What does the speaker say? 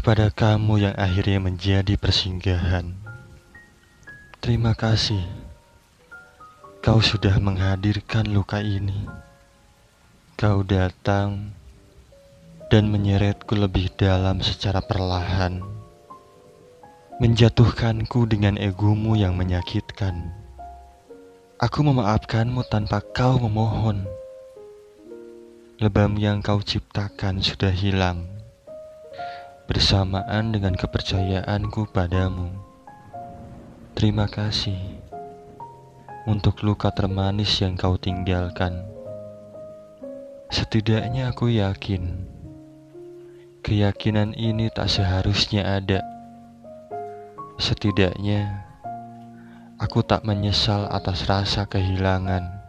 kepada kamu yang akhirnya menjadi persinggahan. Terima kasih, kau sudah menghadirkan luka ini. Kau datang dan menyeretku lebih dalam secara perlahan, menjatuhkanku dengan egomu yang menyakitkan. Aku memaafkanmu tanpa kau memohon. Lebam yang kau ciptakan sudah hilang bersamaan dengan kepercayaanku padamu. Terima kasih untuk luka termanis yang kau tinggalkan. Setidaknya aku yakin keyakinan ini tak seharusnya ada. Setidaknya Aku tak menyesal atas rasa kehilangan.